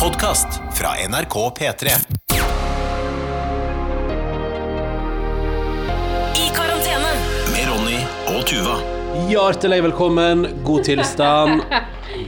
podkast fra NRK P3. I karantene. Med Ronny og Tuva. Hjertelig velkommen, god tilstand.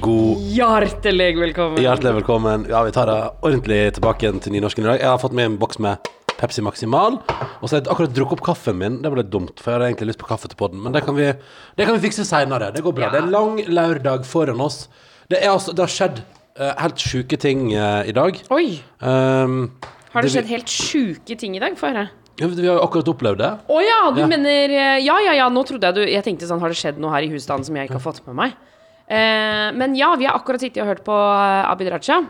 God Hjertelig velkommen. Hjertelig velkommen. Ja, vi tar det ordentlig tilbake igjen til nynorsken i dag. Jeg har fått med en boks med Pepsi Maximal. Og så har jeg akkurat drukket opp kaffen min. Det var litt dumt, for jeg hadde egentlig lyst på kaffe til podden. Men det kan vi, det kan vi fikse seinere. Det går bra. Ja. Det er lang lørdag foran oss. Det, er altså, det har skjedd helt sjuke ting eh, i dag. Oi, Um, har det Det- skjedd helt sjuke ting i dag? Få høre. ja, vi har jo akkurat opplevd det. Å ja, du Ja. mener eh, Ja, ja, ja, nå trodde jeg du Jeg tenkte sånn, har det skjedd noe her i husstanden som jeg ikke har fått med meg? Uh, men ja, vi har akkurat sittet og hørt på eh, Abid Raja.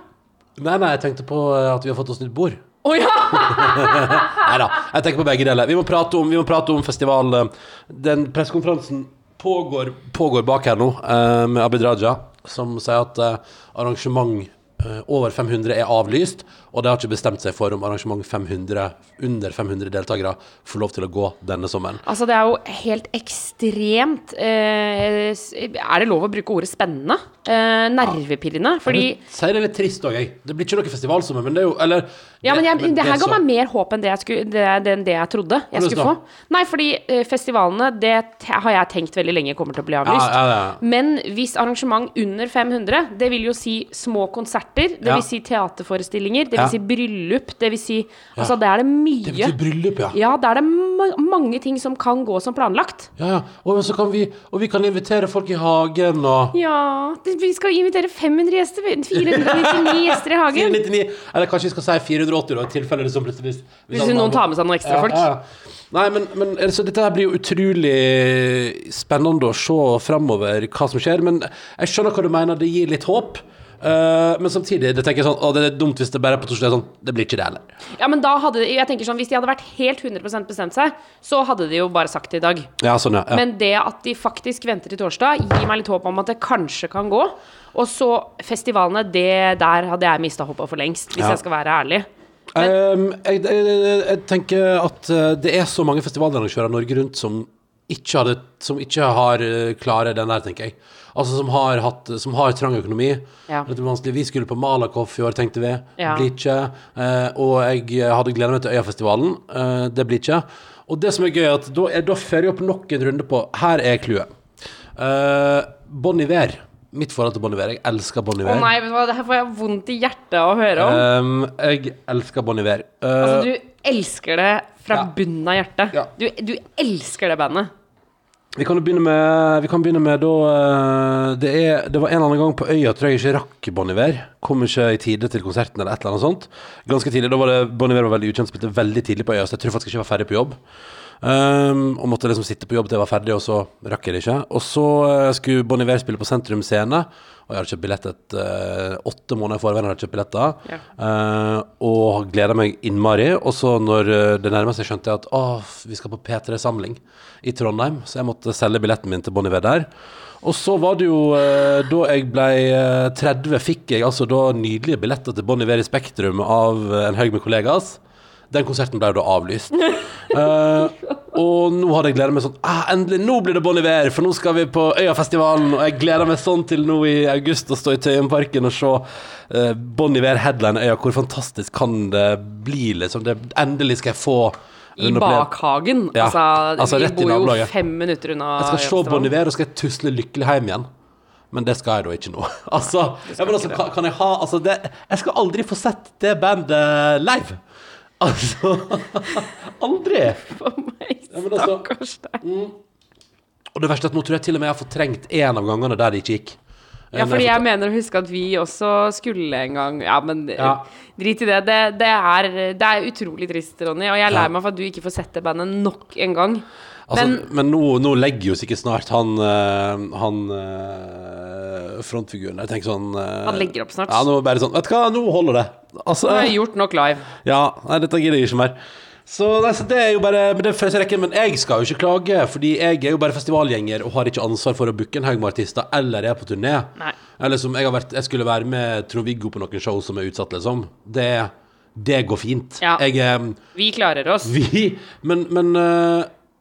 Nei, nei, jeg tenkte på eh, at vi har fått oss nytt bord. Å ja! Nei da, jeg tenker på begge deler. Vi må prate om, vi må prate om festival. eh, Den pressekonferansen pågår, pågår bak her nå, uh, med Abid Raja, som sier at eh, arrangement eh, over 500 er avlyst, og de har ikke bestemt seg for om arrangement 500, under 500 deltakere får lov til å gå denne sommeren. Altså, det er jo helt ekstremt eh, Er det lov å bruke ordet spennende? Eh, nervepirrende? Fordi Jeg sier det litt trist òg, jeg. Det blir ikke noe festivalsommer, men det er jo Eller Ja, men, jeg, det her er ga meg mer håp enn det jeg, skulle, det, det, det jeg trodde jeg skulle få. Nei, fordi eh, festivalene, det har jeg tenkt veldig lenge kommer til å bli avlyst. Ja, ja, ja. Men hvis arrangement under 500, det vil jo si små konserter, det Ja. vil si teaterforestillinger, det vil Ja. si bryllup, det vil si Altså, det er det mye. Det betyr bryllup, ja. Ja, det er det ma mange ting som kan gå som planlagt. Ja, ja. Og, så kan vi, og vi kan invitere folk i hagen og Ja, det, vi skal invitere 500 gjester. 499 gjester i hagen. 499, eller kanskje vi skal si 480 da, i tilfelle det som plutselig hvis, Hvis noen tar med seg noen ekstra folk. Ja, ja. Nei, men, men altså, dette her blir jo utrolig spennende å se fremover hva som skjer. Men jeg skjønner hva du mener, det gir litt håp. Eh, men samtidig det tenker jeg sånn, å, det er dumt hvis det bare er på torsdag. Sånn, det blir ikke det heller. Ja, men da hadde jeg tenker sånn, Hvis de hadde vært helt 100 bestemt seg, så hadde de jo bare sagt det i dag. Ja, sånn, ja. ja. Men det at de faktisk venter til torsdag, gir meg litt håp om at det kanskje kan gå. Og så festivalene, det der hadde jeg mista håpet for lengst, hvis Ja. jeg skal være ærlig. Um, jeg, jeg, jeg tenker at uh, det er så mange festivalarrangører Norge rundt som ikke, hadde, som ikke har uh, klare den der, tenker jeg. Altså som har, hatt, som har trang økonomi. Ja. Vi skulle på Malakoff i år, tenkte vi. Ja. Blir ikke. Uh, og jeg hadde gleda meg til Øyafestivalen. Det blir ikke. Og det som er gøy, er at da, da fører jeg opp nok en runde på Her er clouet. Uh, Bon Iver. Mitt forhold til Bon Iver. Jeg elsker Bon Å Iver. nei, vet du hva, det her får jeg vondt i hjertet av å høre om. Um, jeg elsker Bon Iver. Uh, altså, du elsker det fra ja. bunnen av hjertet. Ja. Du, du elsker det bandet. Vi kan jo begynne med, vi kan begynne med da eh, det, er, det var en eller annen gang på øya tror jeg ikke rakk Bon Iver. Kom ikke i tide til konserten eller et eller annet sånt. Ganske tidlig. Da var det Bon Iver var veldig ukjent, spilte veldig tidlig på øya, så jeg tror faktisk ikke jeg var ferdig på jobb. Um, og måtte liksom sitte på jobb til jeg var ferdig, og så rakk jeg det ikke. Og så eh, skulle Bon Iver spille på Sentrum Scene, og jeg hadde kjøpt billett et eh, åtte måneder i forveien. hadde kjøpt billetter, Ja. Eh, og gleda meg innmari. Og så når eh, det nærmer seg, skjønte jeg at å, vi skal på P3-samling i Trondheim, så jeg måtte selge billetten min til Bon Iver der. Og så var det jo eh, Da jeg ble eh, 30, fikk jeg altså da nydelige billetter til Bon Iver i Spektrum av eh, en haug med kollegas. Den konserten ble jo da avlyst. Eh, og nå hadde jeg gleda meg sånn ah, Endelig, nå blir det Bon Iver, for nå skal vi på Øyafestivalen. Og jeg gleder meg sånn til nå i august å stå i Tøyenparken og se uh, Bon Iver headline Øya. Hvor fantastisk kan det bli, liksom? Det, endelig skal jeg få I bakhagen. Ja, Altså, altså vi bor jo fem minutter unna Jeg skal se. Bon Iver, og skal tusle lykkelig hjem igjen. Men det skal jeg da ikke nå. Altså, ja, men altså kan, kan jeg ha altså det, Jeg skal aldri få sett det bandet live. Altså Aldri. For meg, Ja, altså- stakkars deg. Og det verste er at nå tror jeg til og med jeg har fortrengt en av gangene der det ikke gikk. Ja, Eh, fordi jeg mener å huske at vi også skulle en gang Ja, men Ja. drit i det. Det, det, er, det er utrolig trist, Ronny, og jeg er lei meg for at du ikke får sett det bandet nok en gang. Altså, men Men- nå, nå legger jo sikkert snart han, eh, han eh, frontfiguren der. tenker sånn eh, Han legger opp snart. Ja, nå bare sånn Vet du hva, nå holder det. Altså, Jeg har gjort nok live. ja, nei, dette gidder jeg ikke mer. Så, det er jo bare Men rekken, men jeg skal jo ikke klage, fordi jeg er jo bare festivalgjenger og har ikke ansvar for å booke en haug med artister, eller er på turné. Nei. Eller som jeg har vært Jeg skulle være med Trond-Viggo på noen show som er utsatt, liksom. Det, det går fint. Ja. Jeg Vi klarer oss. Vi Men, men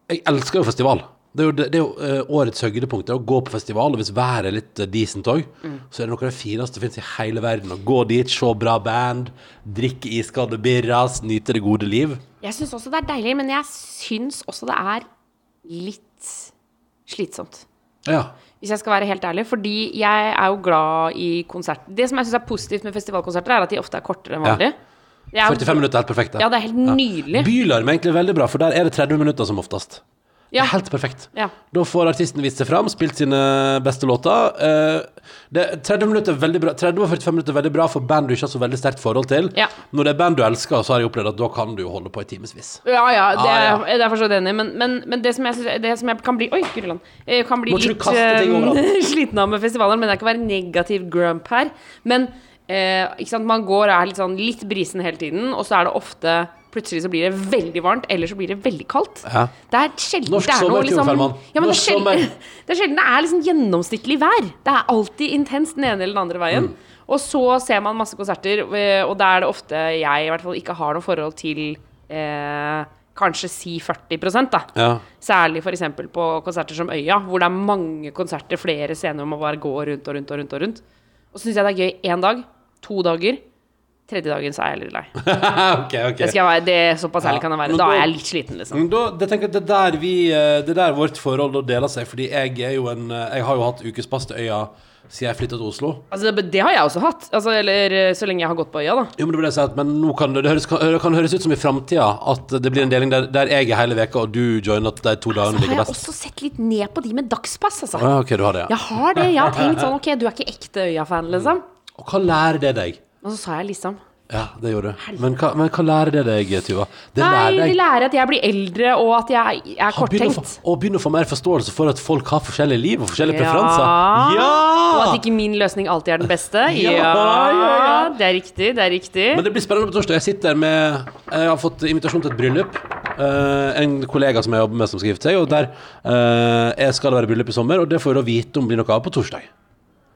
jeg elsker jo festival. Det er jo, det, det er jo eh, årets høydepunkt. Det er å gå på festival, og hvis været er litt uh, decent òg, så er det noe av det fineste som finnes i hele verden. Å gå dit, se bra band, drikke iskalde birras, nyte det gode liv. Jeg syns også det er deilig, men jeg syns også det er litt slitsomt. Ja. Hvis jeg skal være helt ærlig. Fordi jeg er jo glad i konsert. Det som jeg syns er positivt med festivalkonserter, er at de ofte er kortere enn vanlig. Jeg jo- 45 minutter er helt perfekt. Ja, det er helt nydelig. Bylarm er egentlig veldig bra, for der er det 30 minutter som oftest. Det er helt perfekt. Ja. Da får artisten vist seg fram, spilt sine beste låter. Eh, det, 30, minutter er veldig bra 30 og 45 minutter er veldig bra for band du ikke har så veldig sterkt forhold til. Ja. Når det er band du elsker, så har jeg opplevd at da kan du jo holde på i timevis. Ja, ja, det, Ah, ja. det er for så enig. Men, men, men det, som jeg, det som jeg kan bli Oi, Guriland. Jeg kan bli litt eh, sliten av med festivaler. Men det kan være negativ grump her. Men eh, man går og er litt sånn litt brisen hele tiden, og så er det ofte Plutselig så blir det veldig varmt, eller så blir det veldig kaldt. Ja. Det er sjelden Norsk det er noe liksom, ja, det, er sjelden, det er sjelden det er liksom gjennomsnittlig vær. Det er alltid intenst den ene eller den andre veien. Mm. Og så ser man masse konserter, eh, og da er det ofte jeg i hvert fall ikke har noe forhold til eh, kanskje si 40 da. Ja. Særlig f.eks. på konserter som Øya, hvor det er mange konserter, flere scener hvor man bare går rundt og rundt og rundt. Og rundt. Og så syns jeg det er gøy én dag, to dager. Tredje dagen så er jeg litt lei. okay, okay. Det, skal jeg være, det Såpass ærlig kan jeg være. Da da- er jeg litt sliten, liksom. Da, det tenker det er der vi eh, Det er der vårt forhold da deler seg, fordi jeg er jo en eh, Jeg har jo hatt ukespass til øya siden jeg flytta til Oslo. Altså, det, det har jeg også hatt. Altså, eller eh, så lenge jeg har gått på Øya, da. Jo, men det jeg Men nå kan det, det, høres, kan, kan høres ut som i framtida at det blir en deling der, der jeg er hele veka, og du joiner de to Så dagene har ligger jeg også sett litt ned på de med dagspass, altså. Ah, okay, du har det, ja. Jeg har det. Jeg har tenkt sånn Ok, du er ikke ekte Øya-fan, liksom. Og hva lærer det deg? Og så sa jeg liksom Ja, det gjorde du. Men men hva lærer det deg, Tuva? Det Nei, lærer de deg lærer at jeg blir eldre, og at jeg er å, få, korttenkt. å begynner å få mer forståelse for at folk har forskjellige liv og forskjellige Ja. preferanser. Ja! Og at ikke min løsning alltid er den beste. Ja, Ja, ja, det er riktig. Det er riktig. Men det blir spennende på torsdag. Jeg sitter med Jeg har fått invitasjon til et bryllup. Uh, en kollega som jeg jobber med, som gifte seg. Og der uh, jeg skal det være bryllup i sommer, og det får vi da vite om blir noe av på torsdag.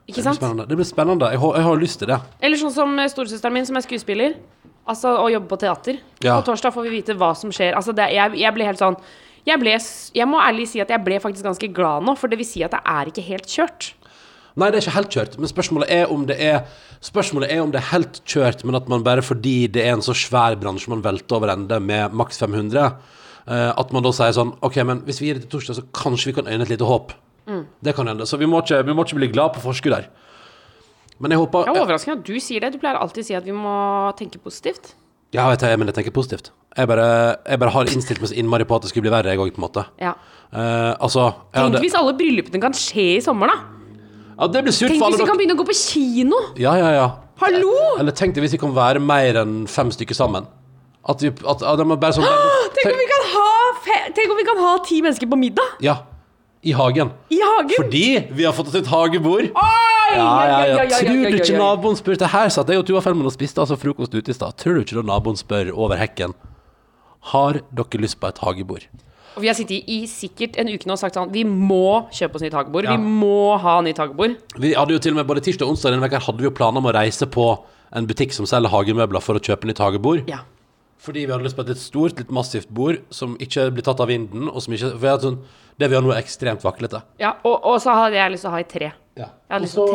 Ikke Det blir. Det blir spennende. Jeg, har- jeg har lyst til det. Eller sånn som eh, storesøsteren min, som er skuespiller. Altså å jobbe på teater. Ja. På torsdag får vi vite hva som skjer. Altså, det, jeg, jeg ble helt sånn jeg, ble, jeg må ærlig si at jeg ble faktisk ganske glad nå, for det vil si at det er ikke helt kjørt. Nei, det er ikke helt kjørt, men spørsmålet er om det er Spørsmålet er om det er helt kjørt, men at man bare fordi det er en så svær bransje man velter over ende med maks 500, eh, at man da sier sånn OK, men hvis vi gir det til torsdag, så kanskje vi kan øyne et lite håp. Mm. Det kan hende. Så vi må ikke, vi må ikke bli glad på forskudd der. Men jeg håper Det er overraskende at du sier det. Du pleier alltid å si at vi må tenke positivt. Ja, vet jeg, men jeg tenker positivt. Jeg bare, jeg bare har innstilt meg så innmari på at det skulle bli verre, jeg òg, på en måte. Ja. Uh, altså Tenk hadde, hvis alle bryllupene kan skje i sommer, da. Ja, det blir surt Tenk for hvis alle vi kan begynne å gå på kino. Ja, ja, ja. Hallo! Eller tenk deg hvis vi kan være mer enn fem stykker sammen. At vi at, at de bare sånn Tenk om vi kan ha, fe Tenk om vi kan ha ti mennesker på middag Ja. I hagen. i hagen. Fordi vi har fått oss et hagebord. Oi, Ja, ja, ja. Tror du ikke naboen naboen Det Her satt jeg og Tuva Fellmann og spiste altså frokost ute i stad. Tror du ikke da naboen spør over hekken Har dere lyst på et hagebord? Og vi har sittet i sikkert en uke nå og sagt sånn Vi må kjøpe oss nytt hagebord. Ja. Vi må ha nytt hagebord. Vi hadde jo til og med Både tirsdag og onsdag denne uka hadde vi jo planer om å reise på en butikk som selger hagemøbler for å kjøpe nytt hagebord. Ja. Fordi vi hadde lyst på et litt stort, litt massivt bord som ikke blir tatt av vinden. Og som ikke, for jeg hadde sånn, Det vi har nå, er ekstremt vaklete. ja og, og så hadde jeg lyst til å ha i tre. Ja. Og så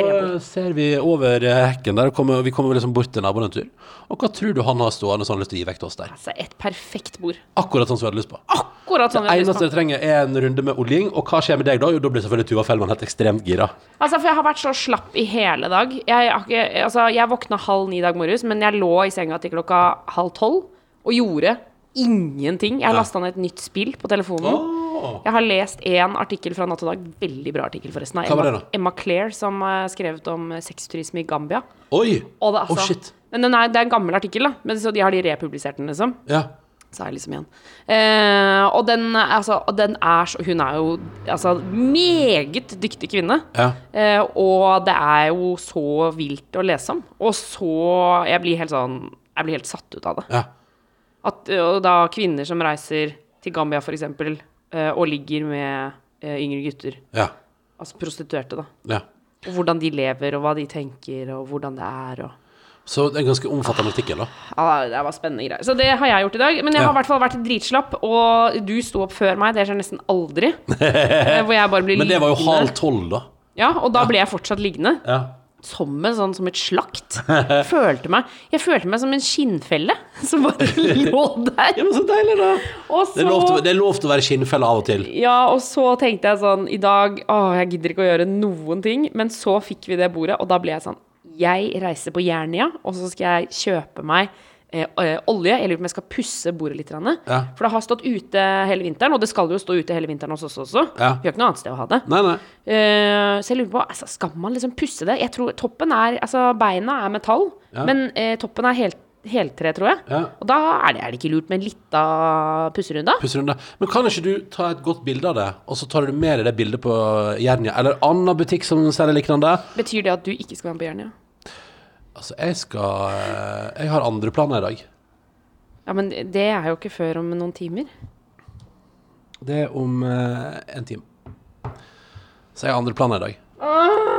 ser vi over eh, hekken der, og kommer, vi kommer liksom bort til naboen en tur. Og hva tror du han har stående som han har lyst til å gi vekk til oss der? Altså, et perfekt bord. Akkurat sånn som vi hadde lyst på. Akkurat sånn Det eneste jeg trenger, er en runde med oljing. Og hva skjer med deg da? Jo, da blir selvfølgelig Tuva Fellmann helt ekstremt gira. Altså, for jeg har vært så slapp i hele dag. Jeg, altså, jeg våkna halv ni i dag morges, men jeg lå i senga til klokka halv tolv og gjorde ingenting. Jeg har lasta ned et nytt spill på telefonen. Jeg har lest én artikkel fra Natt og Dag. Veldig bra artikkel, forresten. Av Emma? Emma Claire, som har skrevet om eh, sexturisme i Gambia. Oi! Og det, altså, shit. Men den er, det er en gammel artikkel, da. Men så de har de republisert den, liksom. Ja. Så er jeg liksom igjen. Eh, og den, altså, den er så Hun er jo altså meget dyktig kvinne. Ja. Eh, og det er jo så vilt å lese om. Og så Jeg blir helt sånn Jeg blir helt satt ut av det. ja. At, og da kvinner som reiser til Gambia, eksempel, eh, og ligger med yngre gutter. Ja. Altså prostituerte, da. ja. Og hvordan de lever, og hva de tenker, og hvordan det er, og Så det er en ganske omfattende artikkel, da. Ja, det var spennende greier. Så det har jeg gjort i dag. Men jeg har i hvert fall vært dritslapp, og du sto opp før meg. Det skjer nesten aldri. Eh, Hvor jeg bare blir liggende. Men det var jo halv tolv, da. Ja, og da ble jeg fortsatt liggende. Ja. Som en sånn som et slakt. Følte meg, jeg følte meg som en skinnfelle som bare lå der. ja, men så deilig, da. Og Det er lov til, det er lov til å være skinnfelle av og til. Ja, og så tenkte jeg sånn I dag Å, jeg gidder ikke å gjøre noen ting. Men så fikk vi det bordet, og da ble jeg sånn Jeg reiser på Jernia, og så skal jeg kjøpe meg olje. Jeg lurer på om jeg skal pusse bordet litt. Ja. For det har stått ute hele vinteren, og det skal jo stå ute hele vinteren hos oss også. Ja. Vi har ikke noe annet sted å ha det. Nei, nei. Eh, så jeg lurer på, altså, skal man liksom pusse det? Jeg tror toppen er Altså, beina er metall, Ja. men eh, toppen er helt, heltre, tror jeg. Ja. Og da er det, er det ikke lurt med en lita pusserunde? Pusserunde. Men kan ikke du ta et godt bilde av det, og så tar du med deg det bildet på Jernia, eller annen butikk som selger lignende? Betyr det at du ikke skal være med på Jernia? Altså, jeg skal eh, Jeg har andre planer i dag. Ja, men det er jo ikke før om noen timer. Det er om eh, en time. Så jeg har andre planer i dag.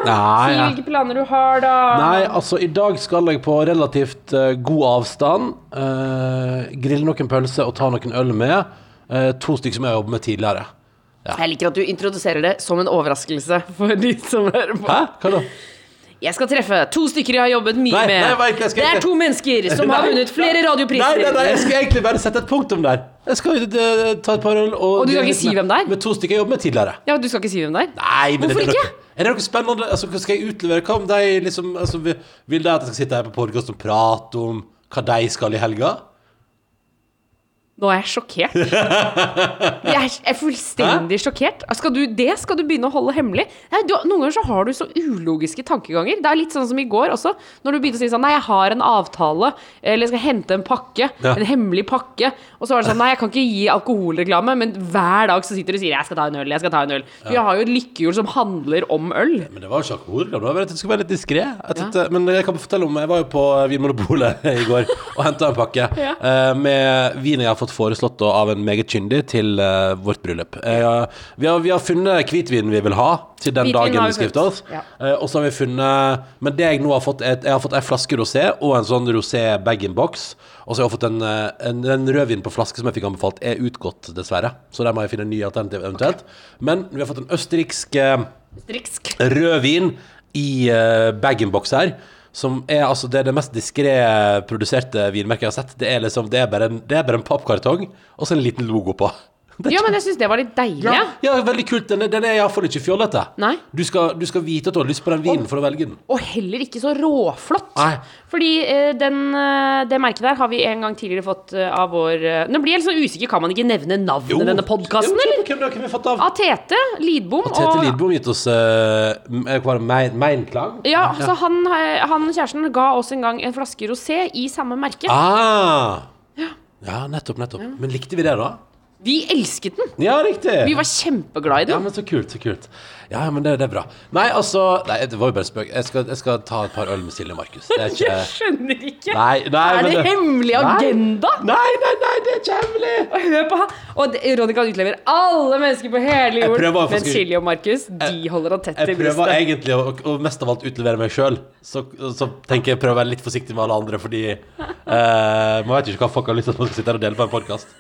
Nei, Si ja. hvilke planer du har, da. Nei, altså i dag skal jeg på relativt eh, god avstand eh, grille noen pølser og ta noen øl med. Eh, to stykker som jeg har jobbet med tidligere. Jeg liker at du introduserer det som en overraskelse for de som hører på. Hæ? Hva da? Jeg skal treffe to stykker jeg har jobbet mye Nei, med. nei, skal det er to mennesker som har vunnet flere radiopriser. nei, nei, nei, jeg skal egentlig bare sette et punktum der. Jeg skal uh, ta et par øl og Og du skal ikke si hvem det er? Med to stykker jeg jobbet med tidligere. Ja, du skal ikke si hvem det er? Nei, men Hvorfor er det ikke? Er det noe spennende? Altså, skal jeg utlevere? Hva om de liksom altså, vil de at jeg skal sitte her på podkast og prate om hva de skal i helga? Nå er jeg sjokkert. Jeg er, fullstendig sjokkert. Skal du, det skal du begynne å holde hemmelig? Nei, du, noen ganger så har du så ulogiske tankeganger. Det er litt sånn som i går også, når du begynte å si sånn Nei, jeg har en avtale, eller jeg skal hente en pakke. Ja. En hemmelig pakke. Og så var det sånn Nei, jeg kan ikke gi alkoholreklame, men hver dag så sitter du og sier Jeg skal ta en øl, jeg skal ta en øl. Vi har jo et lykkehjul som handler om øl. Men det var jo ikke alkoholreklame. Jeg skulle være litt diskré. Men jeg kan fortelle om Jeg var jo på Vinmonopolet i går og henta en pakke Ja. eh, med vin jeg har fått foreslått av en meget kyndig til uh, vårt bryllup. Uh, vi, har, vi har funnet hvitvinen vi vil ha til den Hvitvin dagen vi skal gifte oss. ja. Uh, og så har vi funnet Men det jeg nå har fått, er Jeg har fått ei flaske rosé og en sånn rosé bag-in-box. Og så har jeg fått en, en, en rødvin på flaske som jeg fikk anbefalt, er utgått, dessverre. Så der må jeg finne en ny alternativ eventuelt. Men vi har fått en østerriksk Østerriksk. Rødvin i uh, bag-in-box her. Som er altså Det er det mest diskré produserte vinmerket jeg har sett. Det er liksom Det er bare en, det er bare en pappkartong og så en liten logo på. Ja, men jeg syns det var litt deilig. ja, Ja. ja, veldig kult. Den er, den er iallfall ikke fjollete. Nei. Du skal, du skal vite at du har lyst på den vinen for å velge den. Og heller ikke så råflott. Nei. Fordi eh, den, eh, det merket der har vi en gang tidligere fått eh, av vår Nå blir jeg litt sånn usikker, kan man ikke nevne navnet denne podkasten, eller? Hvem, har vi fått av? Av Tete Lidbom. Av Tete Lidbom gitt oss uh, Meinklang? Ja, så han, han kjæresten ga oss en gang en flaske rosé i samme merke. Ah. Ja, nettopp, nettopp. Men likte vi det, da? Vi elsket den! Ja, riktig. Vi var kjempeglad i Ja, men så kult, så kult. Ja, men det, det er bra. Nei, altså Nei, det var jo bare spøk. Jeg skal, jeg skal ta et par øl med Silje og Markus. Det er ikke Jeg skjønner ikke. Nei, nei, er men det hemmelig agenda? Nei, nei, nei, det er ikke hemmelig! Og Hør på han. Og det- Ronny kan utlevere alle mennesker på hele Jeg jorden. prøver å Men faktisk- Silje og Markus, de holder han tett Jeg i prøver brystet. egentlig å, og mest av alt utlevere meg sjøl. Så, så tenker jeg prøver å være litt forsiktig med alle andre, fordi eh, man vet jo ikke hva folk har lyst til at man skal sitte her og dele på en podkast.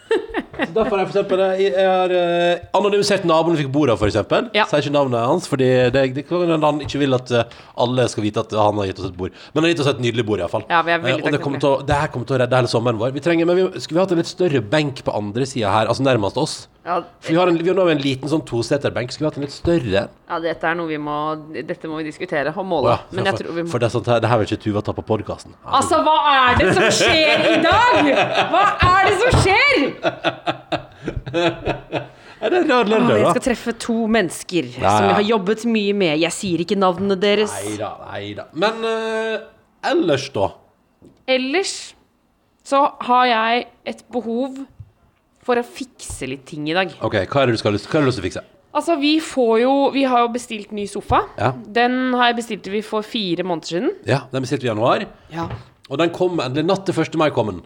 Derfor har jeg for eksempel Jeg, jeg har eh, anonymisert naboen vi fikk bord av, for eksempel. Ja. Sier ikke navnet hans, fordi det, det kan hende han ikke vil at eh, alle skal vite at han har gitt oss et bord. Men han har gitt oss et nydelig bord, iallfall. Ja, vi er veldig og det, kommer til å, det her kommer til å redde hele sommeren vår. Vi trenger, men vi, skulle vi hatt en litt større benk på andre sida her, altså nærmest oss? Ja, For vi har, en, vi har nå en liten sånn toseterbenk. Skulle vi hatt en litt større? ja, dette er noe vi må Dette må vi diskutere og måle. Oh, ja, for, tror vi må for det, sånt her, det her vil ikke Tuva ta på podkasten. Altså, hva er det som skjer i dag?! Hva er det som skjer?! Er det rar Å, da? jeg skal treffe to mennesker Nei, som jeg har jobbet mye med. Jeg sier ikke navnene deres. Nei da, nei da. Men eh, ellers, da? Ellers så har jeg et behov for å fikse litt ting i dag. Ok, hva er det du skal ha lyst, hva er det du har lyst til å fikse? Altså, vi får jo Vi har jo bestilt ny sofa. Ja. Den har jeg bestilt vi for fire måneder siden. Ja, Den bestilte vi i januar. Ja. Og den kom endelig natt til 1. mai kom den.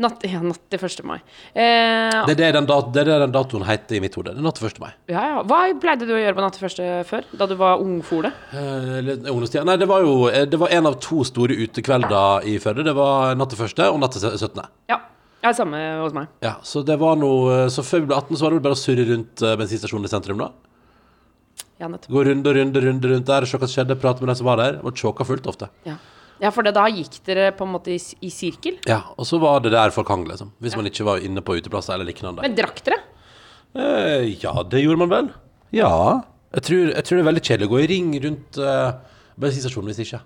Natt, ja, natt til 1. mai. Eh, Det er det den, dat det er det den datoen heter i mitt hode. Det natt til 1. mai. ja, ja. Hva pleide du å gjøre på natt til 1. før? Da du var ungfole? Eh. Nei, det var jo eh, Det var en av to store utekvelder i Førde. Det var natt til 1. og natt til 17. Ja. ja samme hos meg. Ja, så det var noe Så før vi ble 18, så var det vel bare å surre rundt eh, bensinstasjonen i sentrum, da. Ja, nettopp. Gå runde og runde, runde rundt der, se hva som skjedde, prate med de som var der. Og tjåka fullt ofte. Ja, ja for det, da gikk dere på en måte i, i sirkel. Ja, og så var det der folk hang, liksom. Hvis man ikke var inne på uteplasser eller lignende. Men drakk dere? Eh, ja, det gjorde man vel. Ja. Jeg tror, jeg tror det er veldig kjedelig å gå i ring rundt eh, bensinstasjonen hvis ikke.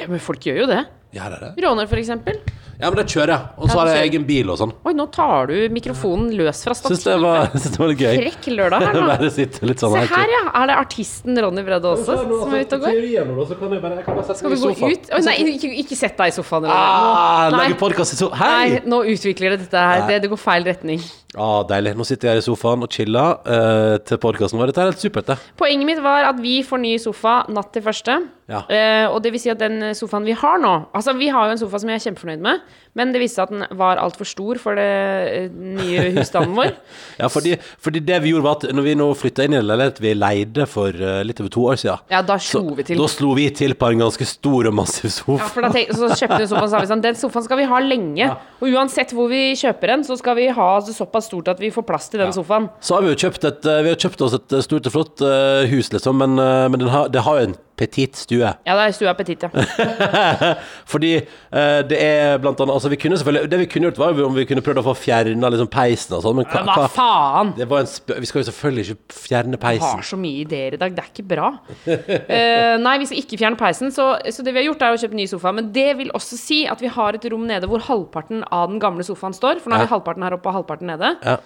Ja, men folk gjør jo det. Ja, det er det. Råner, for eksempel. Ja, men det kjører jeg. Og så Ja, har jeg egen bil og sånn. Oi, nå tar du mikrofonen løs fra Syns det, stativet. var- synes det var litt gøy. Frekk lørdag her nå. Bare sitte litt sånn Se her, ja. Er det artisten Ronny Bredde også som er ute og går? Skal vi gå ut? Oi, nei, ikke, ikke sett deg i sofaen. Ah, Lage podkast i sofaen. Hei! nei, nå utvikler det dette her. Det, det går feil retning. Ah, deilig. Nå sitter jeg her i sofaen og chiller eh, til podkasten vår. Dette er helt supert, det. Poenget mitt var at vi får ny sofa natt til første. Ja. Eh, og det vil si at den sofaen vi har nå Altså, vi har jo en sofa som jeg er kjempefornøyd med, men det viste seg at den var altfor stor for det eh, nye husstanden vår. Ja, fordi, fordi det vi gjorde var at når vi nå flytta inn i en leilighet vi leide for eh, litt over to år siden, Ja, da så, slo vi til. da slo vi til på en ganske stor og massiv sofa. Ja, for da tenk, så kjøpte vi sofaen og sa vi sånn Den sofaen skal vi ha lenge. Og uansett hvor vi kjøper den, så skal vi ha det såpass stort at vi får plass til den sofaen. Så har vi jo kjøpt, et, eh, vi har kjøpt oss et stort og flott hus, liksom, men, men den har, det har jo en petit stue. Ja, det er stua petit, ja. Fordi eh, det er blant annet Altså, vi kunne selvfølgelig Det vi kunne gjort, var om vi kunne prøvd å få fjerna liksom, peisen og sånn, men hva, hva faen? det var en sp Vi skal jo selvfølgelig ikke fjerne peisen. Vi har så mye ideer i dag. Det er ikke bra. uh, nei, vi skal ikke fjerne peisen. Så, så det vi har gjort, er å kjøpe ny sofa. Men det vil også si at vi har et rom nede hvor halvparten av den gamle sofaen står. For nå har Ja. vi halvparten her oppe og halvparten nede. Ja.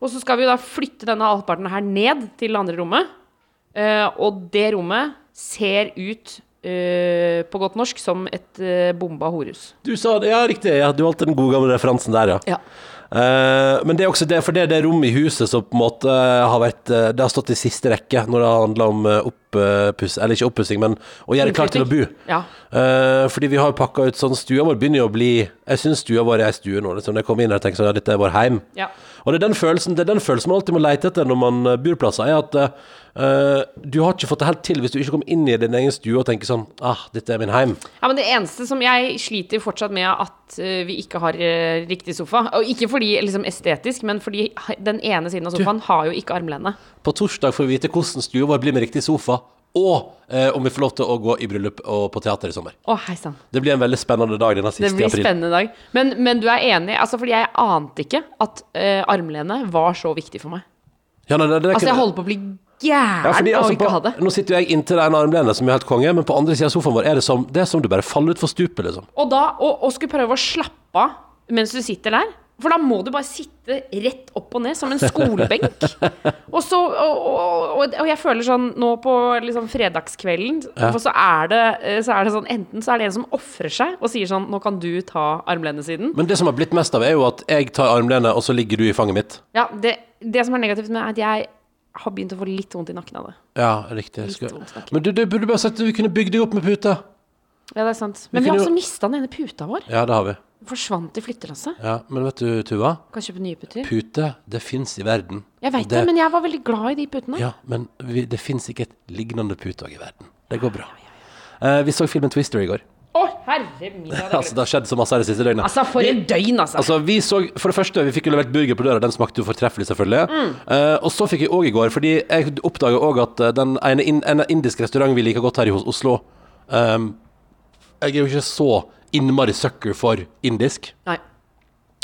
Og så skal vi da flytte denne halvparten her ned til det andre rommet. Uh, og det rommet ser ut Uh, på godt norsk som et uh, bomba horehus. Du sa det, ja, riktig. Ja, du valgte den gode gamle referansen der, ja. Ja. Uh, men det er også det, for det er det rommet i huset som på en måte har vært Det har stått i siste rekke når det har handla om uh, oppuss... Eller ikke oppussing, men å gjøre klart til å bo. Ja. Fordi vi har pakka ut sånn Stua vår begynner jo å bli Jeg syns stua vår er ei stue nå. Liksom. Jeg kom inn her og tenkte sånn, ja, dette er vår heim. Ja. Og det er den følelsen Det er den følelsen man alltid må lete etter når man uh, bor plasser, er at uh, du har ikke fått det helt til hvis du ikke kommer inn i din egen stue og tenker sånn Ah, dette er min heim. Ja, men det eneste som jeg sliter fortsatt med at eh, vi ikke har eh, riktig sofa, og ikke fordi liksom estetisk, men fordi den ene siden av sofaen har jo ikke armlene. På torsdag får vi vite hvordan stua vår blir med riktig sofa, og eh, om vi får lov til å gå i bryllup og på teater i sommer. Å, hei sann. Det blir en veldig spennende dag denne siste Det blir april. spennende dag. Men, men du er enig? Altså, fordi jeg ante ikke at eh, armlene var så viktig for meg. Ja, nei, det, det, Altså, jeg holder på å bli gæren ja, fordi, av altså, å ikke ha det. på, Nå sitter jo jeg inntil det ene armlenet som er helt konge, men på andre siden av sofaen vår er det som, det er som du bare faller utfor stupet, liksom. Og da, og, og skulle prøve å slappe av mens du sitter der. For da må du bare sitte rett opp og ned som en skolebenk. og, så, og, og, og, jeg føler sånn nå på liksom fredagskvelden Ja. for så, er det, eh, så er det sånn Enten så er det en som ofrer seg og sier sånn Nå kan du ta armlenesiden. Men det som har blitt mest av, er jo at jeg tar armlenet, og så ligger du i fanget mitt. Ja, det, det som er negativt med, er at jeg har begynt å få litt vondt i nakken av det. Ja, riktig. Men du, du burde bare sagt at vi kunne bygd deg opp med pute. Ja, det er sant. Men vi, vi har jo- også mista den ene puta vår. Ja, det har vi. Forsvant i flyttelasset. Ja, Men vet du, Tuva? Kan kjøpe nye puter. Pute, det fins i verden. Jeg veit det, men jeg var veldig glad i de putene. Ja, men vi, det fins ikke et lignende puteog i verden. Det går bra. Eh, vi så filmen Twister i går. Å, herre min! Altså, det har skjedd så masse her det siste døgnet. Altså, for en døgn, altså. Altså, vi så, For det første, vi fikk jo levert burger på døra. Den smakte jo fortreffelig, selvfølgelig. Eh, og så fikk jeg òg i går, fordi jeg oppdaga òg at eh, den ene in, en indisk restaurant vi liker godt her i Oslo um, Jeg er jo ikke så innmari sucker for indisk, Nei.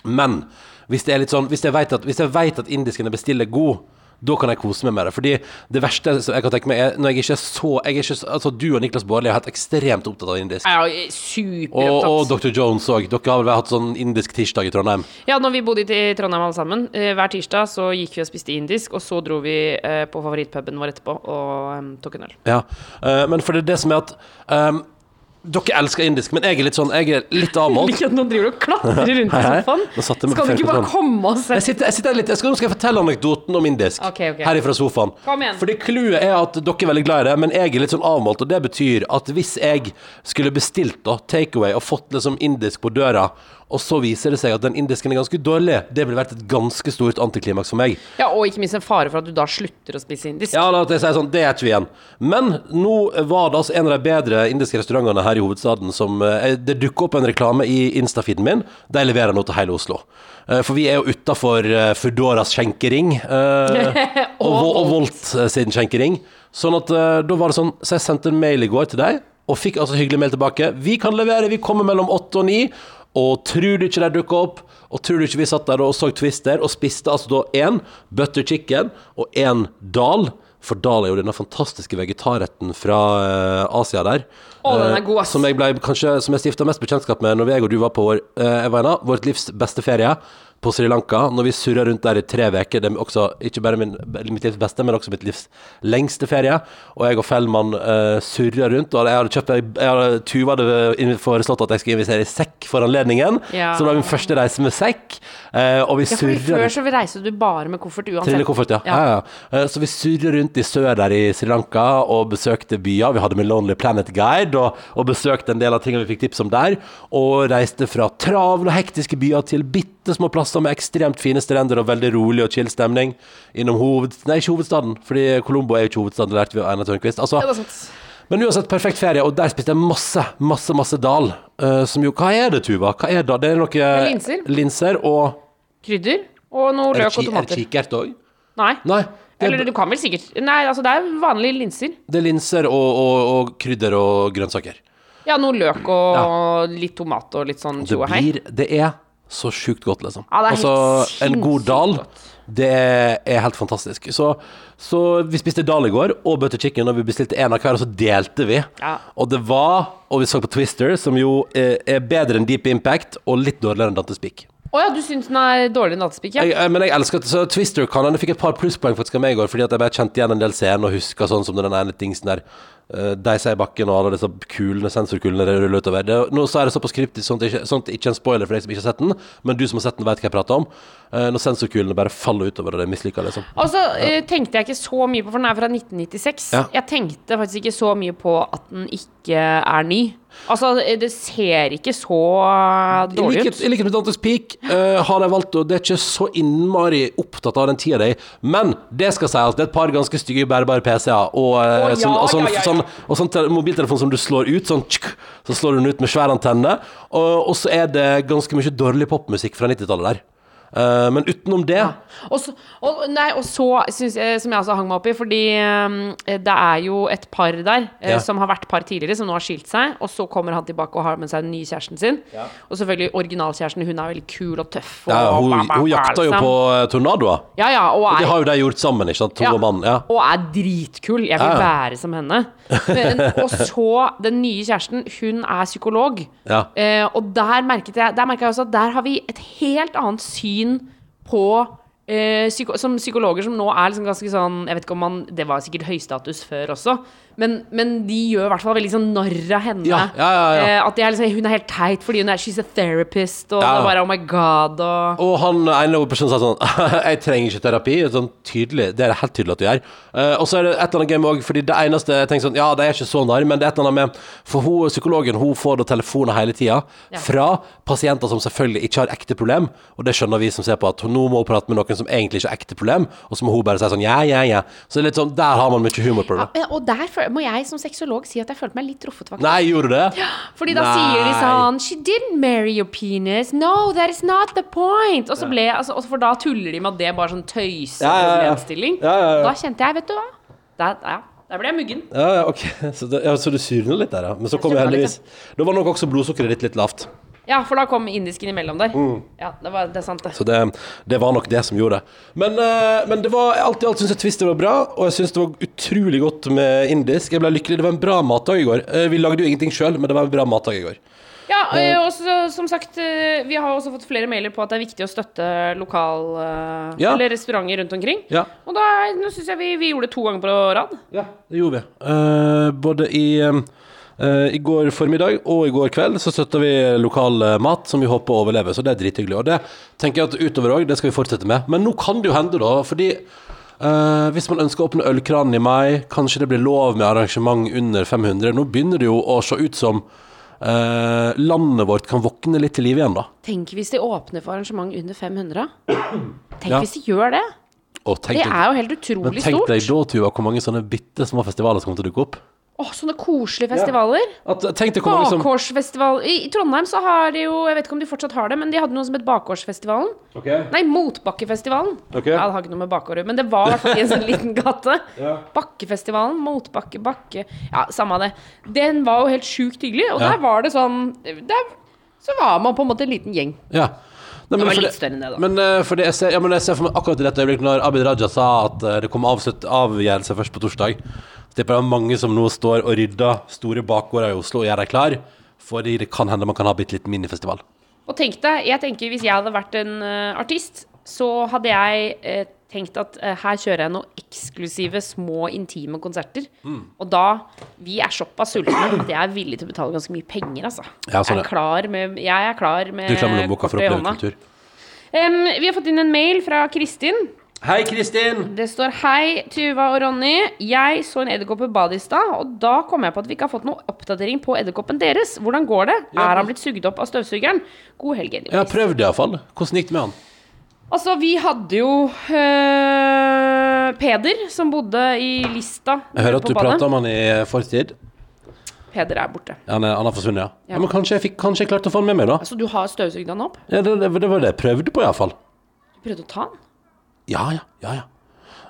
men hvis det er litt sånn Hvis jeg vet at, hvis jeg vet at indisken jeg bestiller, er god da kan jeg kose meg med det. Fordi det verste som jeg kan tenke meg, er når jeg ikke er så jeg er ikke, Altså, du og Niklas Baarli er helt ekstremt opptatt av indisk. Ja, er Og, og. Dr. Jones òg. Dere har vel hatt sånn indisk tirsdag i Trondheim? Ja, når vi bodde i Trondheim alle sammen, eh, hver tirsdag så gikk vi og spiste indisk, og så dro vi eh, på favorittpuben vår etterpå og um, tok en øl. Ja, uh, men for det er det som er at ehm, Dere elsker indisk, men jeg er litt sånn Jeg er litt avmålt. Ikke at nå driver og klatrer rundt i sofaen. Skal du ikke bare komme og Jeg sitter, jeg sitter litt jeg skal, Nå skal jeg fortelle anekdoten om indisk okay, okay. herifra sofaen. Kom igjen. Fordi clouet er at dere er veldig glad i det, men jeg er litt sånn avmålt. Og det betyr at hvis jeg skulle bestilt da takeaway og fått liksom indisk på døra, og så viser det seg at den indisken er ganske dårlig, det ville vært et ganske stort antiklimaks for meg. Ja, Og ikke minst en fare for at du da slutter å spise indisk. Ja, la oss si sånn, det er ikke vi igjen. Men nå var det altså en av de bedre indiske restaurantene her i hovedstaden som eh, Det dukker opp en reklame i Insta-feeden min. De leverer nå til hele Oslo. Eh, For vi er jo utafor Foodoras skjenkering. eh, og, og Volt eh, sin skjenkering. Sånn at eh, da var det sånn Så jeg sendte en mail i går til deg, og fikk altså hyggelig mail tilbake. Vi kan levere, vi kommer mellom åtte og ni. Og tror du ikke de dukka opp, og tror du ikke vi satt der og så Twister og spiste altså da én butter chicken og én dal. For dal er jo denne fantastiske vegetarretten fra eh, Asia der. Å, den er Eh, god, ass. Som jeg, ble, kanskje, som jeg stifta mest bekjentskap med når jeg og du var på vår, eh, Evaina, vårt livs beste ferie på Sri Lanka. Når vi surra rundt der i tre uker. Det er også ikke bare min, mitt livs beste, men også mitt livs lengste ferie. Og jeg og Fellmann uh, surra rundt. Og jeg hadde kjøpt jeg hadde, Tuva hadde foreslått at jeg skulle investere i sekk for anledningen. Ja. Så det var min første reise med sekk. Uh, og vi Ja, surra Før så reiste du bare med koffert uansett. Trillekoffert, ja. ja. ja, Eh, Så vi surra rundt i sør der i Sri Lanka og besøkte byer. Vi hadde med Lonely Planet Guide og, og besøkte en del av tingene vi fikk tips om der. Og reiste fra travle og hektiske byer til bitte små plasser med ekstremt fine strender og veldig rolig og chill stemning. Innom hoved... Nei, ikke hovedstaden, fordi Colombo er jo ikke hovedstaden, det lærte vi av Einar Tørnquist. Altså, Ja, det men uansett, perfekt ferie, og der spiste jeg masse, masse, masse dal. Uh, som jo Hva er det, Tuva? Hva er det? Det er noe er linser. linser og Krydder og noe løk og tomater. er det kikert òg? Nei. Nei. Det er, Eller du kan vel sikkert Nei, altså det er vanlige linser. det er linser og, og, og krydder og grønnsaker. Ja, noe løk og litt tomat og litt sånn Det tjo og hei. blir Det er så sjukt godt, liksom. Ja, det er altså, helt en god dal, det er helt fantastisk. Så, så vi spiste dal i går, og butter chicken, og vi bestilte en av hver, og så delte vi. Ja. Og det var Og vi så på Twister, som jo er, er bedre enn Deep Impact, og litt dårligere enn Dantes Peak. Å ja, du syns den er dårlig Nattespikk? Ja. Jeg, jeg, men jeg elsker at så Twister kan Jeg fikk et par plusspoeng faktisk av meg i går, fordi at jeg bare kjente igjen en del scener og huska sånn som den ene dingsen der. Uh, Deisa i bakken og alle disse kulene, sensorkulene ruller utover. Det, nå så er det såpass kryptisk, sånn at ikke, sånn ikke en spoiler for deg som ikke har sett den, men du som har sett den, vet hva jeg prater om. Uh, når sensorkulene bare faller utover, og det er mislykka, liksom. Og så eh, tenkte jeg ikke så mye på, for den er fra 1996. Ja. Jeg tenkte faktisk ikke så mye på at den ikke er ny. Altså, eh, det ser ikke så eh, dårlig ut. I likhet med Dantes Peak uh, har de valgt å Det er ikke så innmari opptatt av den tida de men det skal sies, det er et par ganske stygge bærbare PC-er, og, uh, ja, sånn, og sånn, ja, ja, ja. Sånn, og sånn mobiltelefon som du slår ut, sånn tsk, så slår du den ut med svær antenne, og, og så er det ganske mye dårlig popmusikk fra 90-tallet der. Uh, men utenom det Og så, og, nei, og så synes jeg, som jeg også hang meg opp i, fordi um, det er jo et par der eh, Ja. som har vært par tidligere, som nå har skilt seg, og så kommer han tilbake og har med seg den nye kjæresten sin. Og selvfølgelig originalkjæresten, hun er veldig kul og tøff. Og, ja, hun, og, hun jakter jo liksom. på uh, tornadoer. Ja, ja, og Det er, har jo de gjort sammen, ikke sant? To Ja. og mann. Ja. og er dritkul. Jeg vil Ja, ja. være som henne. Men, og så den nye kjæresten, hun er psykolog. Ja. Eh, og der merket jeg, der merket jeg også at der har vi et helt annet syn på eh, psyko som psykologer som nå er liksom ganske sånn Jeg vet ikke om man Det var sikkert høystatus før også, men, men de gjør i hvert fall veldig sånn narr av henne. Ja, ja, ja. Eh, at de er liksom, hun er helt teit fordi hun er She's a therapist, og det er bare Oh my god, og Og han ene personen sa sånn Jeg trenger ikke terapi. Sånn tydelig, Det er det helt tydelig at du gjør. Eh, og så er det et eller annet game òg, fordi det eneste jeg tenker sånn Ja, det er ikke så narr, men det er et eller annet med For hun, psykologen hun får da telefoner hele tida fra pasienter som selvfølgelig ikke har ekte problem, og det skjønner vi som ser på, at nå må hun prate med noen som egentlig ikke har ekte problem, og så må hun bare si sånn ja, ja, ja. Så det er litt sånn Der har man mye humor på det. ja, Og der må jeg som sexolog si at jeg følte meg litt truffet, faktisk. Nei, gjorde du det? Fordi da Nei. sier de sånn She didn't marry your penis. No, that is not the point. Og så ble altså, For da tuller de med at det er bare sånn tøyseproblemstilling. Ja, ja, ja. Da kjente jeg, vet du hva Der, ja, der ble jeg muggen. Ja, ja, ok. Så, det, ja, så du syrner litt der, ja. Men så kom jeg heldigvis Da var nok også blodsukkeret ditt litt lavt. Ja, for da kom indisken imellom der. Mm. Ja, det, var, det er sant, det. Så det, det var nok det som gjorde det. Men, eh, men det var, alt i alt syns jeg Twister var bra, og jeg syns det var utrolig godt med indisk. Jeg ble lykkelig. Det var en bra matdag i går. Eh, Vi lagde jo ingenting sjøl, men det var en bra matdag i går. Ja, eh, og som sagt, vi har også fått flere mailer på at det er viktig å støtte lokal... Ja. Eller restauranter rundt omkring. Ja, Og da nå syns jeg vi, vi gjorde det to ganger på rad. ja det gjorde vi. Uh, både i eh, Eh, I går formiddag og i går kveld så støtta vi lokal eh, mat som vi håper å overleve, så det er drithyggelig. Og det tenker jeg at utover òg, det skal vi fortsette med. Men nå kan det jo hende, da, fordi uh, hvis man ønsker å åpne ølkranen i mai, kanskje det blir lov med arrangement under 500. Nå begynner det jo å se ut som uh, landet vårt kan våkne litt til liv igjen, da. Tenk hvis de åpner for arrangement under 500. Tenk Ja. hvis de gjør det. Det er jo helt utrolig stort. men tenk deg da, Tuva, hvor mange sånne bitte små festivaler som kommer til å dukke opp. Åh, sånne koselige festivaler. At, tenk deg hvor mange som Bakgårdsfestival I, I Trondheim så har de jo Jeg vet ikke om de fortsatt har det, men de hadde noe som het Bakgårdsfestivalen. Okay. Nei, Motbakkefestivalen. Okay. Ja, det har ikke noe med bakgård men det var i hvert fall i en sånn liten gate. Ja. Bakkefestivalen, Motbakke, Bakke Ja, samme av det. Den var jo helt sjukt hyggelig, og Ja. der var det sånn Der så var man på en måte en liten gjeng. Ja. Nei, men var litt større enn det, da. Men uh, jeg ser, ja, men jeg ser for meg akkurat i dette øyeblikket når Abid Raja sa at uh, det kom avslutt avgjørelse først på torsdag. Mange som nå står og rydder store bakgårder i Oslo og gjør dem klar. Fordi det kan hende man kan ha bitte litt minifestival. Og tenk deg, jeg tenker hvis jeg hadde vært en uh, artist, så hadde jeg uh, tenkt at uh, her kjører jeg noen eksklusive, små, intime konserter. Mm. Og da Vi er såpass sultne at jeg er villig til å betale ganske mye penger, altså. Ja, sånn, jeg, er klar med, jeg er klar med Du klar med lommeboka for å oppleve kultur. Um, vi har fått inn en mail fra Kristin. Hei, Kristin! Det står 'Hei, Tuva og Ronny. Jeg så en edderkopp i badet i stad, og da kom jeg på at vi ikke har fått noen oppdatering på edderkoppen deres. Hvordan går det? Ja. Er han blitt sugd opp av støvsugeren? God helg, Jeg har prøvd iallfall. Hvordan gikk det med han? Altså, vi hadde jo øh, Peder, som bodde i Lista Jeg hører at du prata om han i fortid. Peder er borte. Han er, han har forsvunnet, ja. ja. Men kanskje jeg, fikk, kanskje jeg klarte å få han med meg, da? Altså, du har støvsugd han opp? Ja, det, det, det var det jeg prøvde på, iallfall. Du prøvde å ta han? Ja, ja, ja. ja.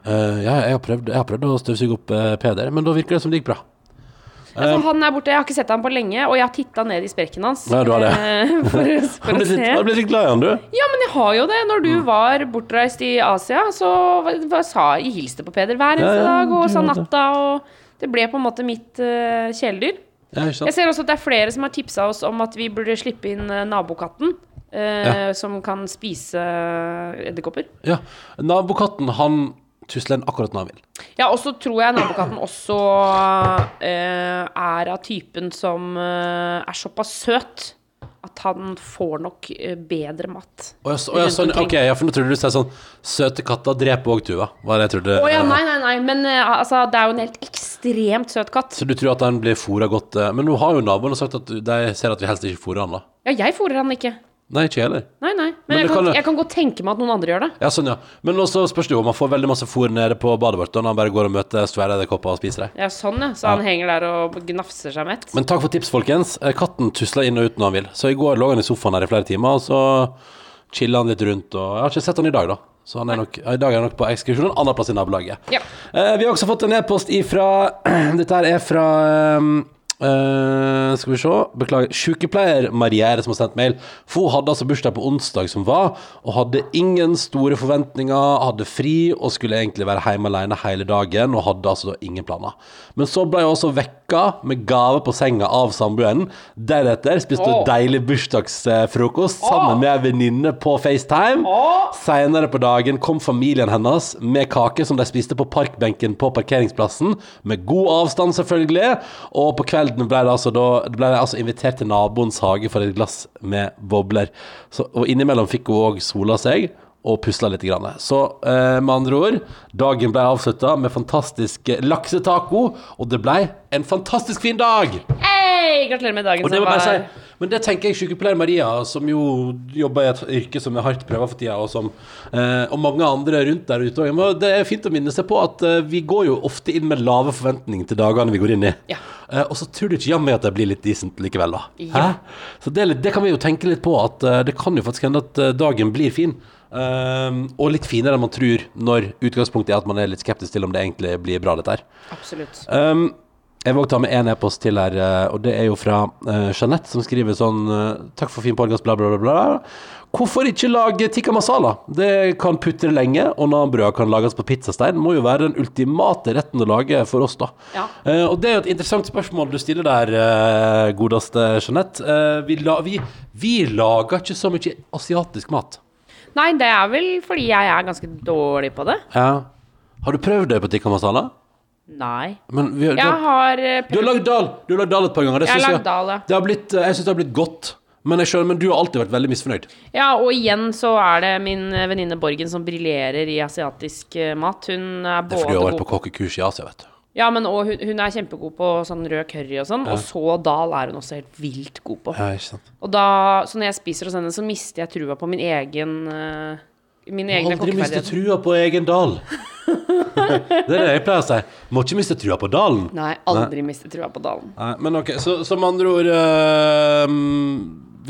Uh, ja jeg, har prøvd, jeg har prøvd å støvsuge opp uh, Peder, men da virker det som det gikk bra. Altså, han er borte, jeg har ikke sett han på lenge, og jeg har titta ned i sprekken hans. Ja, du har det. eh, For, å- for å se. Du ble litt glad i han, du. Ja, men jeg har jo det. Når du Mm. var bortreist i Asia, så sa jeg hilste på Peder hver eneste ja, dag, og sa natta, og det ble på en måte mitt uh, kjæledyr. Ja, Jeg ser også at det er flere som har tipsa oss om at vi burde slippe inn eh, nabokatten. Eh, Som kan spise edderkopper. Ja. Nabokatten, han tusler den akkurat når han vil. Ja, og så tror jeg nabokatten også eh, er av typen som eh, er såpass søt at han får nok bedre mat. Å ja, så, å ja, sånn, ok, ja, for nå trodde du sa sånn Søte katter dreper òg Tuva. er det jeg trodde. Å ja, nei, nei, nei, men altså, det er jo en helt ekstremt søt katt. Så du tror at han blir fôra godt Men nå har jo naboene sagt at de ser at vi helst ikke fôrer han, da. Ja, jeg fôrer han ikke. Nei, ikke jeg heller. Nei, nei. Men, Men jeg, kan, kan- jeg kan godt tenke meg at noen andre gjør det. Ja, sånn, ja. Men også spørs det jo om han får veldig masse fôr nede på badet vårt, når han bare går og møter svære edderkopper og spiser dem. Ja, sånn, ja. Så han henger der og gnafser seg mett. Men takk for tips, folkens. Eh, Katten tusler inn og ut når han vil. Så i går lå han i sofaen her i flere timer, og så chilla han litt rundt. Og jeg har ikke sett han i dag, da. Så han er nok, i dag er han nok på ekskursjon en annen plass i nabolaget. Ja. Eh, vi har også fått en e-post ifra Dette her er fra um, eh, Skal vi se Beklager. Sykepleier Marie er som har sendt mail. For hun hadde altså bursdag på onsdag som var, og hadde ingen store forventninger. Hadde fri og skulle egentlig være hjemme alene hele dagen, og hadde altså ingen planer. Men så ble hun også vekka med gave på senga av samboeren. Deretter spiste hun Åh. deilig bursdagsfrokost sammen med ei venninne på FaceTime. Senere på dagen kom familien hennes med kake som de spiste på parkbenken på parkeringsplassen, med god avstand selvfølgelig. Og på kvelden ble de altså, de altså invitert til naboens hage for et glass med bobler. Så, og innimellom fikk hun òg sola seg. Og pusla litt. Grann. Så eh, med andre ord, dagen ble avslutta med fantastisk laksetaco, og det ble en fantastisk fin dag! Hei! Gratulerer med dagen Og det som var. si. Men det tenker jeg sykepleier Maria, som jo jobber i et yrke som er hardt prøva for tida, og, som, eh, og mange andre rundt der ute òg. Det er fint å minne seg på at eh, vi går jo ofte inn med lave forventninger til dagene vi går inn i. Ja. Eh, og så tror du ikke jammen at det blir litt decent likevel, da. Ja. Så det, litt, det kan vi jo tenke litt på, at det kan jo faktisk hende at dagen blir fin. Um, og litt finere enn man tror, når utgangspunktet er at man er litt skeptisk til om det egentlig blir bra, dette her. Absolutt. Um, jeg vil også ta med en e-post til her, eh, og det er jo fra uh, Jeanette, som skriver sånn eh, Takk for fin podkast, bla, bla, bla, bla. Hvorfor ikke lage tikka masala? Det kan putre lenge, og nanbrød kan lages på pizzastein. Må jo være den ultimate retten å lage for oss, da. Ja. Uh, og det er jo et interessant spørsmål du stiller der, uh, godeste Jeanette. Uh, vi, la, vi, vi lager ikke så mye asiatisk mat. Nei, det er vel fordi jeg er ganske dårlig på det. Ja. Har du prøvd det på tikka masala? Nei. Men vi, du, Jeg har- har eh, du har lagd dal Du har lagd dal et par ganger. Det Jeg har lagd dal, ja. det har blitt, eh, jeg syns det har blitt godt. Men jeg skjønner, men du har alltid vært veldig misfornøyd. Ja, og igjen så er det min eh, venninne Borgen som briljerer i asiatisk mat. Hun er Det er fordi hun har vært på kokkekurs i Asia, vet du. Ja, men og hun, hun er kjempegod på sånn rød curry og sånn. Og så dal er hun også helt vilt god på. Ja, ikke sant. Og da, så når jeg spiser hos henne, så mister jeg trua på min egen uh, Mine egne aldri miste trua på egen dal. det er det jeg pleier å si. Må ikke miste trua på dalen. Nei, aldri miste trua på dalen. Nei, men ok, så som andre ord eh,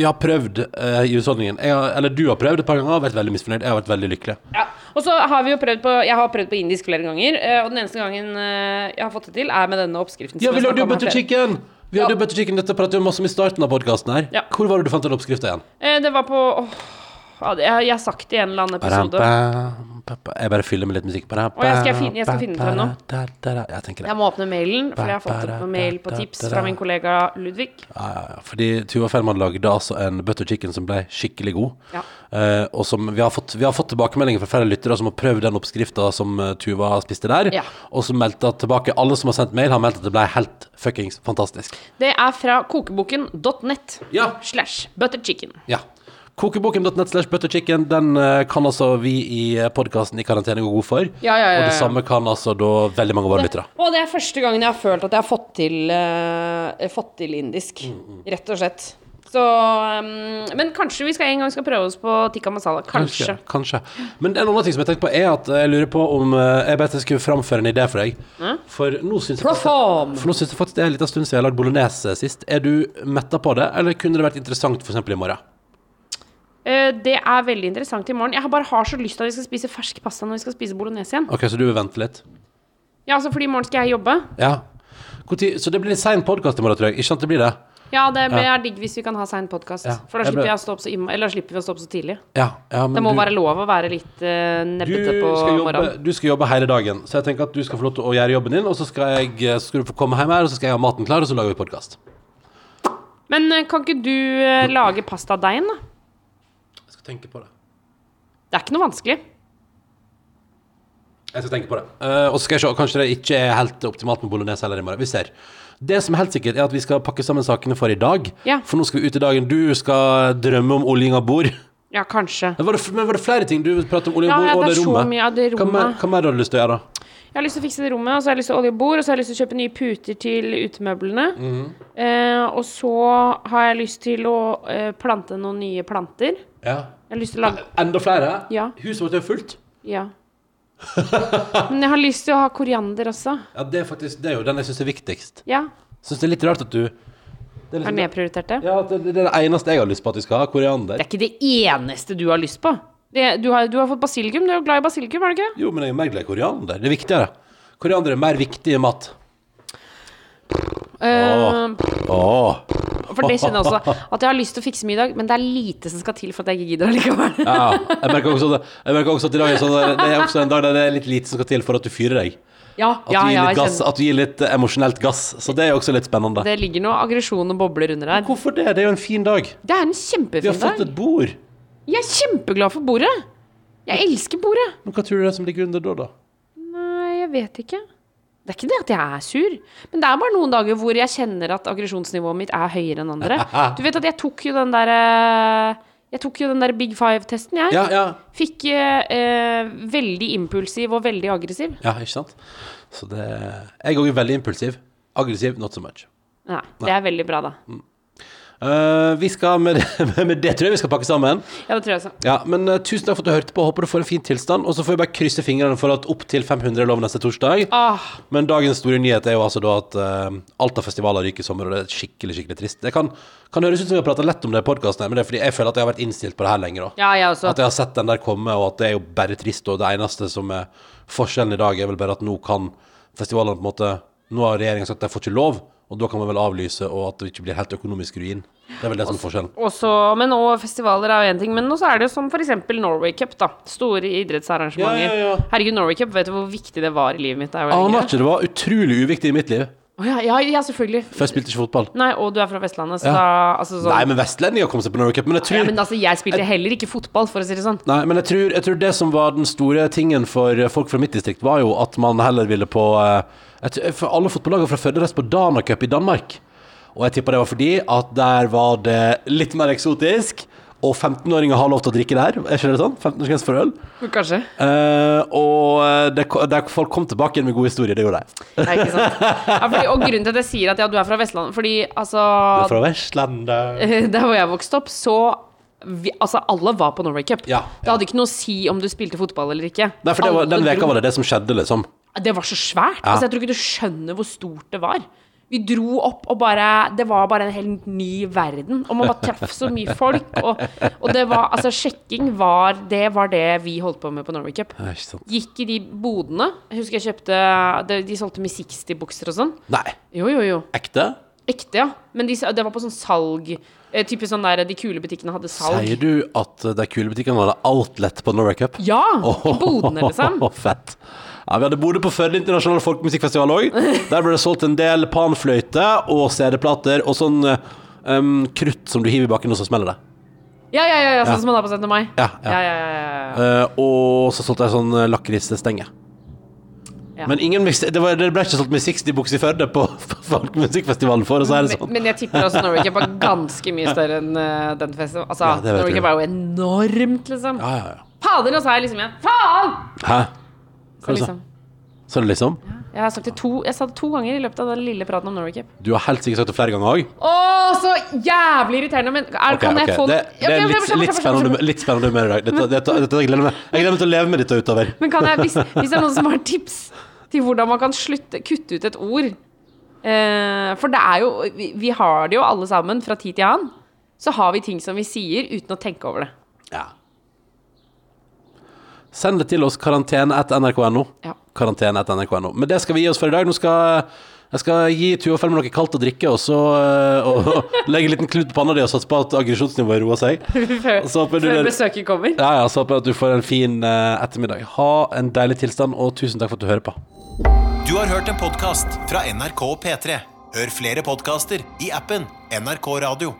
Vi har prøvd uh, i husholdningen. Jeg har, eller du har prøvd et par ganger og vært veldig misfornøyd. Jeg har vært veldig lykkelig. Ja. Og så har vi jo prøvd på Jeg har prøvd på indisk flere ganger, eh, og den eneste gangen jeg har fått det til, er med denne oppskriften. Ja, vi lagde jo butter chicken! Vi hadde Ja. butter chicken, Dette pratet vi masse om i starten av podkasten her. Ja. Hvor var det du fant den oppskrifta igjen? Eh, Det var på åh, jeg, har sagt det i en eller annen episode. Jeg bare fyller med litt musikk. Jeg skal finne- jeg skal finne frem nå. Jeg. Jeg må åpne mailen, for jeg har fått en mail på tips fra min kollega Ludvig. Ja, ja. Fordi Tuva Fellmann lagde altså en butter chicken som ble skikkelig god. Ja. Eh, og som vi har fått, vi har fått tilbakemeldinger fra flere lyttere som har prøvd den oppskrifta som eh, Tuva spiste der. Ja. Og som meldte tilbake Alle som har sendt mail, har meldt at det ble helt fuckings fantastisk. Det er fra kokeboken.net slash butterchicken. Ja. Kokeboken.net slash butterchicken, den eh, kan altså vi i podkasten i karantene gå god for. Ja, ja, ja, Og det samme kan altså da veldig mange av våre lyttere. Og det er første gangen jeg har følt at jeg har fått til, uh, fått til indisk. Mm, Rett og slett. Så um, Men kanskje vi skal en gang skal prøve oss på tikka masala. Kanskje. Kanskje. Men en annen ting som jeg tenkte på, er at jeg lurer på om eh, jeg bare skulle framføre en idé for deg. For nå syns jeg, for nå synes jeg faktisk det er en liten stund siden jeg har lagd bolognese sist. Er du metta på det, eller kunne det vært interessant f.eks. i morgen? Eh, det er veldig interessant i morgen. Jeg bare har så lyst til at vi skal spise fersk pasta når vi skal spise bolognese igjen. Ok, Så du vil vente litt? Ja, altså fordi i morgen skal jeg jobbe. Ja. Så det blir litt sein podkast i morgen, tror jeg. Ikke sant det blir det? Ja, det Ja. er digg hvis vi kan ha sein podkast. Ja. For da ble- slipper, eller da slipper vi å stå opp så tidlig. Ja, ja men Det må du, være lov å være litt uh, nebbete på jobbe, morgenen. du skal jobbe hele dagen, så jeg tenker at du skal få lov til å gjøre jobben din, og så skal, jeg, så skal du få komme hjem her, og så skal jeg ha maten klar, og så lager vi podkast. Men eh, kan ikke du uh, lage pastadeigen, da? Tenke på det. Det er ikke noe vanskelig. Jeg skal tenke på det. Uh, og så skal jeg se, kanskje det ikke er helt optimalt med bolognese heller i morgen. Vi ser. Det som er helt sikkert, er at vi skal pakke sammen sakene for i dag. Ja. For nå skal vi ut i dagen. Du skal drømme om oljing av bord. Ja, kanskje. Men var, det, men var det flere ting? Du pratet om olje Ja, ja, bord og det det rommet. mye det Hva mer, rommet. hva mer har du lyst til å gjøre? Jeg har lyst til å fikse det rommet, og så har jeg lyst til olje og så har jeg lyst til å kjøpe nye puter til utemøblene. Mm. eh, og så har jeg lyst til å eh, plante noen nye planter. Ja. Jeg har lyst til å lage Enda flere? Ja. Huset vårt er fullt. Ja. Men jeg har lyst til å ha koriander også. Ja, det er faktisk det er jo den jeg syns er viktigst. Ja. Syns det er litt rart at du det er Har Er nedprioritert det. ja, det, det er det eneste jeg har lyst på at vi skal ha. Koriander. Det er ikke det eneste du har lyst på. Det, du, har, du har fått basilikum. Du er jo glad i basilikum, er du ikke? Jo, men jeg er mer glad i koriander. Det er viktigere. Koriander er mer viktig i mat. Eh, oh. for det kjenner jeg også. At jeg har lyst til å fikse mye i dag, men det er lite som skal til for at jeg ikke gidder allikevel. Ja, jeg merker også, at- jeg merker også at i dag sånn det er også en dag der det er litt lite som skal til for at du fyrer deg. Ja, At, ja, du, ja, gass, at du gir litt emosjonelt gass. Så det er jo også litt spennende. Det ligger noe aggresjon og bobler under der Hvorfor det? Det er jo en fin dag. Det er en Vi har fått et bord. Jeg er kjempeglad for bordet. Jeg elsker bordet. Men hva tror du det er som ligger under da, da? Nei, jeg vet ikke. Det er ikke det at jeg er sur, men det er bare noen dager hvor jeg kjenner at aggresjonsnivået mitt er høyere enn andre. Du vet at jeg tok jo den der eh, Jeg tok jo den der Big Five-testen, jeg. Ja, ja. Fikk eh, veldig impulsiv og veldig aggressiv. Ja, ikke sant? Så det Jeg òg er veldig impulsiv. Aggressiv, not so much. Nei, det er veldig bra, da. Eh, vi skal med, med det tror jeg vi skal pakke sammen. Ja, det tror jeg også. Ja, men uh, Tusen takk for at du hørte på. Håper du får en fin tilstand. Og så får vi bare krysse fingrene for at opp til 500 er lov neste torsdag. Ah, Men dagens store nyhet er jo altså da at uh, Alta-festivaler ryker i sommer, og det er skikkelig skikkelig trist. Det kan, kan høres ut som vi har prata lett om det i podkasten, men det er fordi jeg føler at jeg har vært innstilt på det her lenger. òg. ja, jeg også. At jeg har sett den der komme, og at det er jo bare trist. Og det eneste som er forskjellen i dag, er vel bare at nå kan festivalene på en måte Nå har regjeringen sagt at de får ikke lov, og da kan man vel avlyse, og at det ikke blir helt økonomisk ruin. Det er vel det som er forskjellen. Også, men og festivaler er jo én ting, men også er det jo som f.eks. Norway Cup, da. Store idrettsarrangementer. Ja, ja, ja. Herregud, Norway Cup, vet du hvor viktig det var i livet mitt jeg Aner ikke, det var utrolig uviktig i mitt liv. Oh, ja, ja, ja, selvfølgelig. For jeg spilte ikke fotball. Nei, og du er fra Vestlandet, så da altså, sånn, Nei, men vestlendinger kom seg på Norway Cup. Men jeg tror ja, men altså, jeg spilte heller ikke fotball, for å si det sånn. Nei, men jeg tror, jeg tror det som var den store tingen for folk fra mitt distrikt, var jo at man heller ville på tror- For alle fotballagene fra Førde reiste på Danacup i Danmark. Og jeg tipper det var fordi at der var det litt mer eksotisk. Og 15-åringer har lov til å drikke der. Er ikke det sånn? 15-årsgrense for øl. Kanskje. Eh, og det, det, folk kom tilbake igjen med gode historier. Det gjorde de. Nei, ikke sant. Ja, fordi, og grunnen til at jeg sier at ja, du er fra Vestlandet Fordi altså Du er fra Vestlandet. Der hvor jeg vokste opp, så vi, Altså, alle var på Norway Cup. Ja, Det hadde ikke noe å si om du spilte fotball eller ikke. Nei, for det var, den veka var det det som skjedde, liksom. Det var så svært. Ja. Altså, jeg tror ikke du skjønner hvor stort det var. Vi dro opp, og bare Det var bare en helt ny verden. Og man bare traff så mye folk. Og, og det var Altså, sjekking var det, var det vi holdt på med på Norway Cup. Gikk i de bodene. Jeg husker jeg kjøpte De, De solgte Mi 60-bukser og sånn. Nei. Jo, jo, jo. Ekte? Ekte, ja. Men de, det var på sånn salg eh, Typisk sånn der De kule butikkene hadde salg. Sier du at eh, de kule butikkene hadde outlet på Norway Cup? Ja! I bodene, liksom. Fett. Ja, Vi hadde Bodø på Førde internasjonale folkemusikkfestival òg. Der ble det solgt en del panfløyte og CD-plater og sånn eh, um, krutt som du hiver i bakken, og så smeller det. Ja, ja, ja, ja Ja. sånn som man har på 17. mai. Ja, ja. Ja, ja, ja, ja, ja. Eh, og så solgte jeg sånn uh, lakrisstenge. Ja. Men ingen det, var, det ble ikke solgt med 60-bukse i Førde på folkemusikkfestivalen, for å si det Men, sånn. men jeg tipper også Norway Cup var ganske mye større enn uh, den festivalen. Altså, Ja, Norway. Cup er jo enormt, liksom. Ja, ja, ja. Fader, så er jeg liksom igjen Faen! Hæ? Hva du sa liksom, Ja. liksom? jeg har sagt det to Jeg sa det to ganger i løpet av den lille praten om Norway Cup. Du har helt sikkert sagt det flere ganger òg. Å, så jævlig irriterende! Men er, kan jeg få det, det er litt, litt, spennende, litt spennende med i dag. Dette, dette, dette, jeg, gleder meg. jeg gleder meg til å leve med dette utover. Men kan jeg, hvis, hvis det er noen som har tips til hvordan man kan slutte, kutte ut et ord eh, For det er jo vi, vi har det jo alle sammen fra tid til annen. Så har vi ting som vi sier uten å tenke over det. Ja. Send det til oss, karantene.nrk.no. Ja. Karantene.nrk.no. Men det skal vi gi oss for i dag. Nå skal jeg skal gi Tuva med noe kaldt å drikke, og så eh, og, og legge en liten klut på panna di og satse på at aggresjonsnivået roer seg. Før, Så før besøket kommer. Ja, ja, så håper jeg at du får en fin uh, ettermiddag. Ha en deilig tilstand, og tusen takk for at du hører på. Du har hørt en podkast fra NRK P3. Hør flere podkaster i appen NRK Radio.